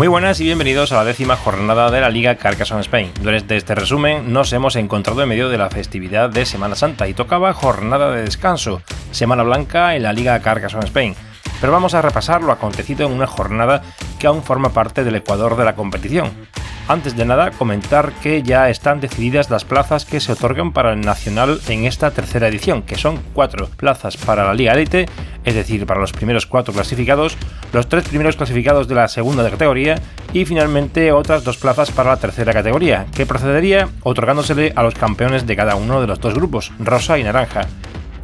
Muy buenas y bienvenidos a la décima jornada de la Liga Carcassonne Spain. Durante este resumen nos hemos encontrado en medio de la festividad de Semana Santa y tocaba jornada de descanso, Semana Blanca en la Liga Carcassonne Spain. Pero vamos a repasar lo acontecido en una jornada que aún forma parte del ecuador de la competición. Antes de nada, comentar que ya están decididas las plazas que se otorgan para el Nacional en esta tercera edición, que son cuatro plazas para la Liga Elite, es decir, para los primeros cuatro clasificados, los tres primeros clasificados de la segunda categoría y finalmente otras dos plazas para la tercera categoría, que procedería otorgándosele a los campeones de cada uno de los dos grupos, rosa y naranja.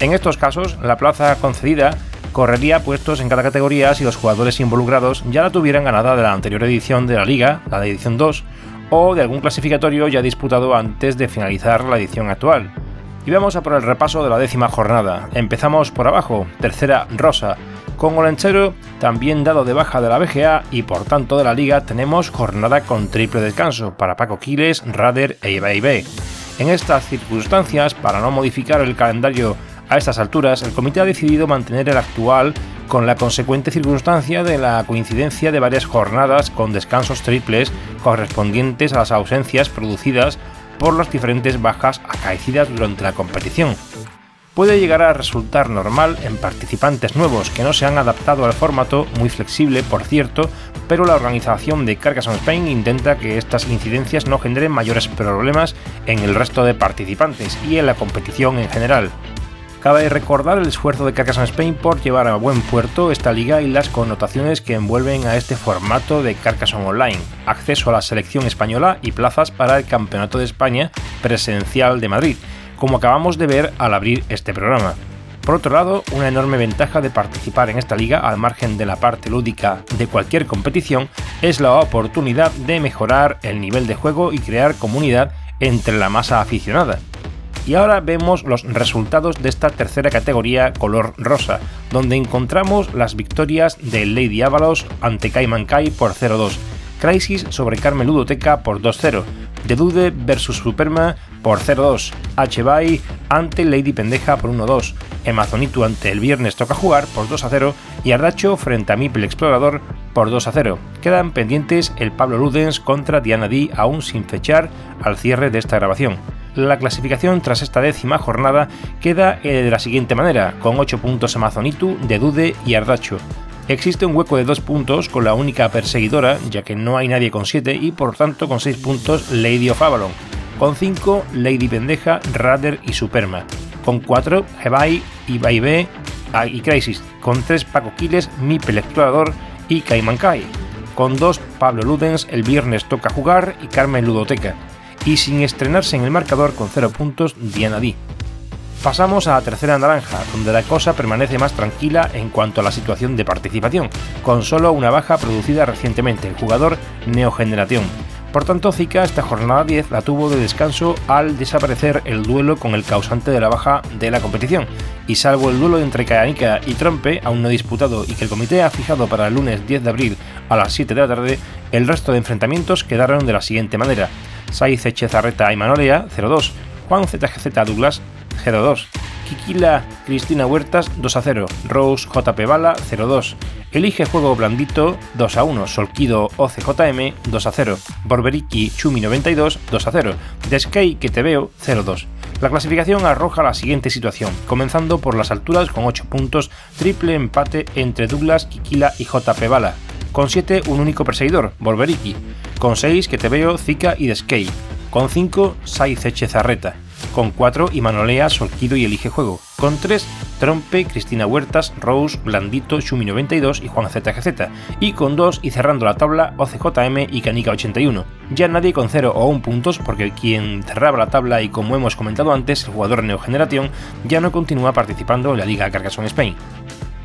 En estos casos, la plaza concedida correría puestos en cada categoría si los jugadores involucrados ya la tuvieran ganada de la anterior edición de la liga, la de edición 2, o de algún clasificatorio ya disputado antes de finalizar la edición actual. Y vamos a por el repaso de la décima jornada. Empezamos por abajo, tercera rosa. Con Olenchero también dado de baja de la BGA y por tanto de la liga tenemos jornada con triple descanso para Paco Quiles, Rader e Ibai En estas circunstancias, para no modificar el calendario a estas alturas, el comité ha decidido mantener el actual con la consecuente circunstancia de la coincidencia de varias jornadas con descansos triples correspondientes a las ausencias producidas por las diferentes bajas acaecidas durante la competición. Puede llegar a resultar normal en participantes nuevos que no se han adaptado al formato, muy flexible por cierto, pero la organización de Carcassonne Spain intenta que estas incidencias no generen mayores problemas en el resto de participantes y en la competición en general. Cabe recordar el esfuerzo de Carcassonne Spain por llevar a buen puerto esta liga y las connotaciones que envuelven a este formato de Carcassonne Online, acceso a la selección española y plazas para el Campeonato de España presencial de Madrid, como acabamos de ver al abrir este programa. Por otro lado, una enorme ventaja de participar en esta liga, al margen de la parte lúdica de cualquier competición, es la oportunidad de mejorar el nivel de juego y crear comunidad entre la masa aficionada. Y ahora vemos los resultados de esta tercera categoría color rosa, donde encontramos las victorias de Lady Avalos ante Kai por 0-2, Crisis sobre Carmen Ludoteca por 2-0, The Dude vs Superma por 0-2, H-Bay ante Lady Pendeja por 1-2, Amazonitu ante el Viernes Toca Jugar por 2-0 y Ardacho frente a Mipel Explorador por 2-0. Quedan pendientes el Pablo Ludens contra Diana D aún sin fechar al cierre de esta grabación. La clasificación tras esta décima jornada queda eh, de la siguiente manera, con 8 puntos Amazonitu, Dedude y Ardacho. Existe un hueco de 2 puntos con la única perseguidora, ya que no hay nadie con 7, y por tanto con 6 puntos Lady of Avalon. Con 5, Lady Pendeja, Radder y Superma. Con 4, Hebai, Ibai ah, y Crisis. Con 3, Paco Quiles, Mipel Explorador y Cayman Kai. Con 2, Pablo Ludens, El Viernes Toca Jugar y Carmen Ludoteca y sin estrenarse en el marcador con 0 puntos Diana D. Pasamos a la tercera naranja, donde la cosa permanece más tranquila en cuanto a la situación de participación, con solo una baja producida recientemente, el jugador Neogeneración. Por tanto, Zika esta jornada 10 la tuvo de descanso al desaparecer el duelo con el causante de la baja de la competición, y salvo el duelo entre Kayanika y Trompe, aún no disputado y que el comité ha fijado para el lunes 10 de abril a las 7 de la tarde, el resto de enfrentamientos quedaron de la siguiente manera. Saiz Echezarreta y Manolea 0-2, Juan ZGZ Douglas 0-2, Kikila Cristina Huertas 2-0, Rose JP Bala 0-2, Elige Juego Blandito 2-1, Solquido OCJM 2-0, Borberiki Chumi 92 2-0, Deskey Que Te Veo 0-2. La clasificación arroja la siguiente situación, comenzando por las alturas con 8 puntos, triple empate entre Douglas, Kikila y JP Bala, con 7 un único perseguidor, Volveriki. Con 6 que te veo Zika y Deskey. Con 5 Saiz Echezarreta. Con 4 Imanolea, Solquido y Elige Juego. Con 3 Trompe, Cristina Huertas, Rose, Blandito, Shumi92 y Juan ZGZ. Y con 2 y cerrando la tabla OCJM y Canica81. Ya nadie con 0 o 1 puntos porque quien cerraba la tabla y como hemos comentado antes, el jugador Neogeneración ya no continúa participando en la Liga Carcassonne Spain.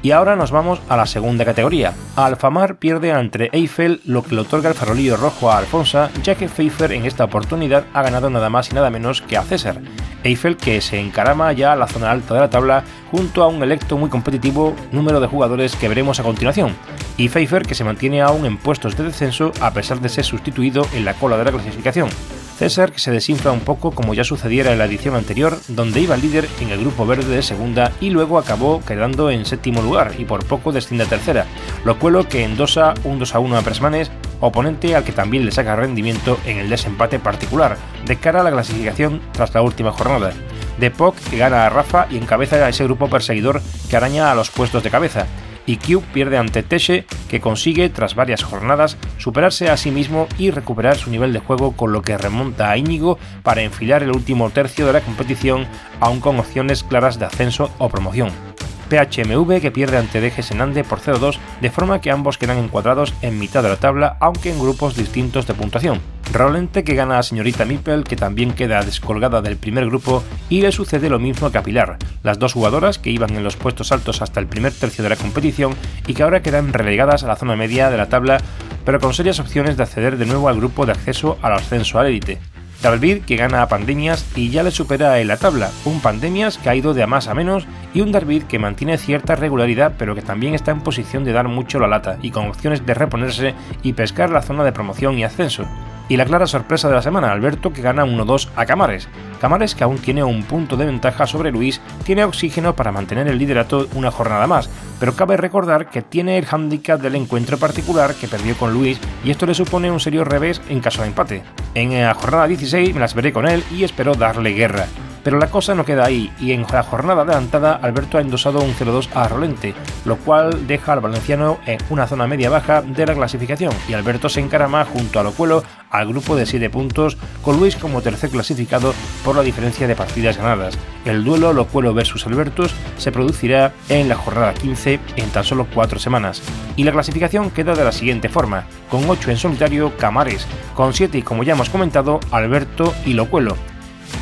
Y ahora nos vamos a la segunda categoría. Alfamar pierde ante Eiffel lo que le otorga el farolillo rojo a Alfonsa, ya que Pfeiffer en esta oportunidad ha ganado nada más y nada menos que a César. Eiffel que se encarama ya a la zona alta de la tabla junto a un electo muy competitivo número de jugadores que veremos a continuación, y Pfeiffer que se mantiene aún en puestos de descenso a pesar de ser sustituido en la cola de la clasificación. César se desinfla un poco como ya sucediera en la edición anterior, donde iba líder en el grupo verde de segunda y luego acabó quedando en séptimo lugar y por poco desciende a tercera, lo cuelo que endosa un 2 a 1 a Presmanes, oponente al que también le saca rendimiento en el desempate particular, de cara a la clasificación tras la última jornada. De Poc que gana a Rafa y encabeza a ese grupo perseguidor que araña a los puestos de cabeza, y Q pierde ante Teshe, que consigue, tras varias jornadas, superarse a sí mismo y recuperar su nivel de juego, con lo que remonta a Íñigo para enfilar el último tercio de la competición, aún con opciones claras de ascenso o promoción. PHMV que pierde ante DG Senande por 0-2, de forma que ambos quedan encuadrados en mitad de la tabla, aunque en grupos distintos de puntuación. Rolente que gana a señorita Mipel, que también queda descolgada del primer grupo, y le sucede lo mismo a Pilar, las dos jugadoras que iban en los puestos altos hasta el primer tercio de la competición y que ahora quedan relegadas a la zona media de la tabla, pero con serias opciones de acceder de nuevo al grupo de acceso al ascenso al élite. David que gana a Pandemias y ya le supera en la tabla, un Pandemias que ha ido de a más a menos y un David que mantiene cierta regularidad pero que también está en posición de dar mucho la lata y con opciones de reponerse y pescar la zona de promoción y ascenso. Y la clara sorpresa de la semana, Alberto que gana 1-2 a Camares. Camares que aún tiene un punto de ventaja sobre Luis, tiene oxígeno para mantener el liderato una jornada más, pero cabe recordar que tiene el hándicap del encuentro particular que perdió con Luis y esto le supone un serio revés en caso de empate. En la jornada 16 me las veré con él y espero darle guerra. Pero la cosa no queda ahí, y en la jornada adelantada Alberto ha endosado un 0-2 a Rolente, lo cual deja al valenciano en una zona media-baja de la clasificación, y Alberto se encarama junto a Locuelo al grupo de 7 puntos, con Luis como tercer clasificado por la diferencia de partidas ganadas. El duelo Locuelo versus Albertus se producirá en la jornada 15 en tan solo 4 semanas, y la clasificación queda de la siguiente forma, con 8 en solitario Camares, con 7 y como ya hemos comentado Alberto y Locuelo,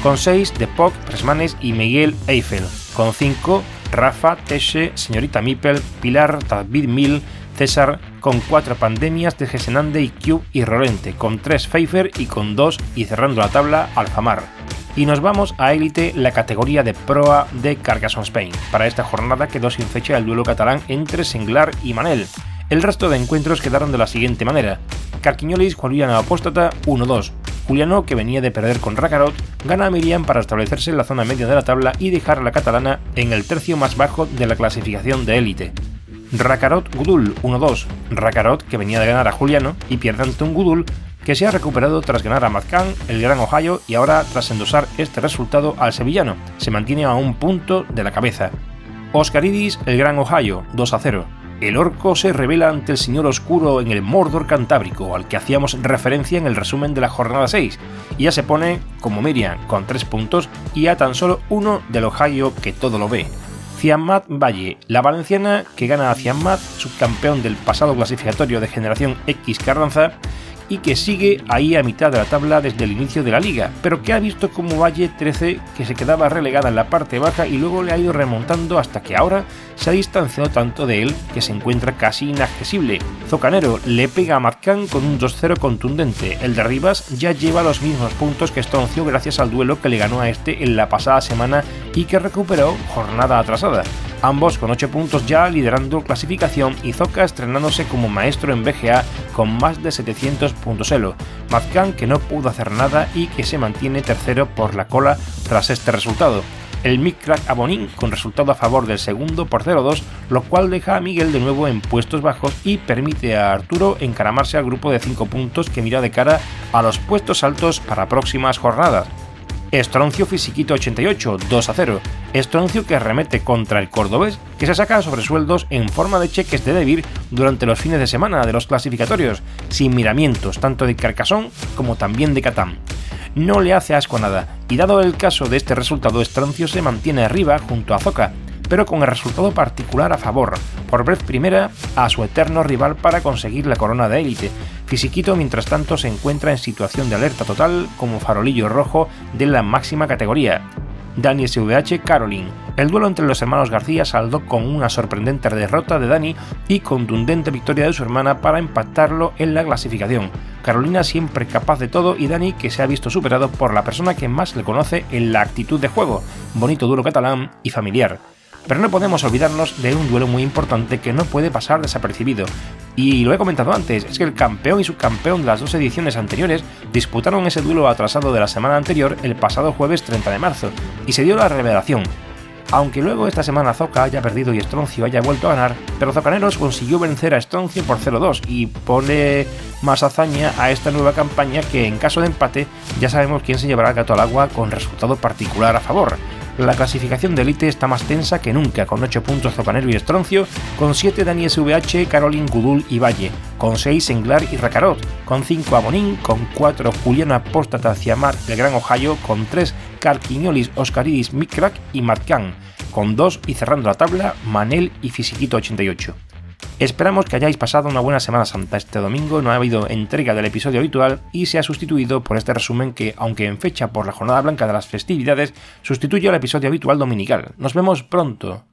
con 6 de Poc, Presmanes y Miguel Eiffel, con 5 Rafa, Teshe, Señorita Mipel, Pilar, David Mil, César, con 4 Pandemias de Gesenande y Cube y Rolente, con 3 Pfeiffer y con 2 y cerrando la tabla Alfamar. Y nos vamos a élite la categoría de proa de Carcassonne Spain. Para esta jornada quedó sin fecha el duelo catalán entre Senglar y Manel. El resto de encuentros quedaron de la siguiente manera. Carquiñolis Julián Apóstata 1-2, Juliano, que venía de perder con Racarot, gana a Miriam para establecerse en la zona media de la tabla y dejar a la catalana en el tercio más bajo de la clasificación de élite. Racarot Gudul 1-2. Racarot, que venía de ganar a Juliano, y pierde ante un Gudul que se ha recuperado tras ganar a Mazcan, el Gran Ohio, y ahora tras endosar este resultado al sevillano. Se mantiene a un punto de la cabeza. Oscaridis, el Gran Ohio, 2 0 el orco se revela ante el señor oscuro en el Mordor Cantábrico, al que hacíamos referencia en el resumen de la jornada 6, y ya se pone como Miriam, con 3 puntos y a tan solo uno del Ohio que todo lo ve. Ciamat Valle, la valenciana que gana a Ciamat, subcampeón del pasado clasificatorio de Generación X Carranza, y que sigue ahí a mitad de la tabla desde el inicio de la liga, pero que ha visto como Valle 13 que se quedaba relegada en la parte baja y luego le ha ido remontando hasta que ahora se ha distanciado tanto de él que se encuentra casi inaccesible. Zocanero le pega a Marcán con un 2-0 contundente. El de Rivas ya lleva los mismos puntos que Estoncio gracias al duelo que le ganó a este en la pasada semana y que recuperó jornada atrasada ambos con 8 puntos ya liderando clasificación y Zoka estrenándose como maestro en BGA con más de 700 puntos elo. Mazcan que no pudo hacer nada y que se mantiene tercero por la cola tras este resultado. El Mick Crack Abonín con resultado a favor del segundo por 0-2, lo cual deja a Miguel de nuevo en puestos bajos y permite a Arturo encaramarse al grupo de 5 puntos que mira de cara a los puestos altos para próximas jornadas. Estroncio Fisiquito 88, 2 a 0. Estroncio que remete contra el cordobés, que se saca sobre sueldos en forma de cheques de debir durante los fines de semana de los clasificatorios, sin miramientos tanto de Carcasón como también de Catán. No le hace asco nada, y dado el caso de este resultado, Estroncio se mantiene arriba junto a Zoca, pero con el resultado particular a favor, por vez primera a su eterno rival para conseguir la corona de élite. Fisiquito, mientras tanto, se encuentra en situación de alerta total como farolillo rojo de la máxima categoría. Dani SVH Caroline. El duelo entre los hermanos García saldó con una sorprendente derrota de Dani y contundente victoria de su hermana para impactarlo en la clasificación. Carolina siempre capaz de todo y Dani que se ha visto superado por la persona que más le conoce en la actitud de juego, bonito duelo catalán y familiar. Pero no podemos olvidarnos de un duelo muy importante que no puede pasar desapercibido. Y lo he comentado antes, es que el campeón y subcampeón de las dos ediciones anteriores disputaron ese duelo atrasado de la semana anterior el pasado jueves 30 de marzo, y se dio la revelación. Aunque luego esta semana Zoka haya perdido y Estroncio haya vuelto a ganar, pero Zocaneros consiguió vencer a Estroncio por 0-2 y pone más hazaña a esta nueva campaña que en caso de empate ya sabemos quién se llevará el gato al agua con resultado particular a favor. La clasificación de élite está más tensa que nunca, con 8 puntos Zocanero y Estroncio, con 7 Dani SVH, Caroline Gudul y Valle, con 6 Englar y Racarot, con 5 Abonín, con 4 Juliana Apóstata Ciamar el Gran Ohio, con 3 Carquiniolis, Oscaridis, Mikrak y Matkan, con 2 y cerrando la tabla Manel y Fisiquito 88. Esperamos que hayáis pasado una buena Semana Santa. Este domingo no ha habido entrega del episodio habitual y se ha sustituido por este resumen que, aunque en fecha por la jornada blanca de las festividades, sustituye al episodio habitual dominical. Nos vemos pronto.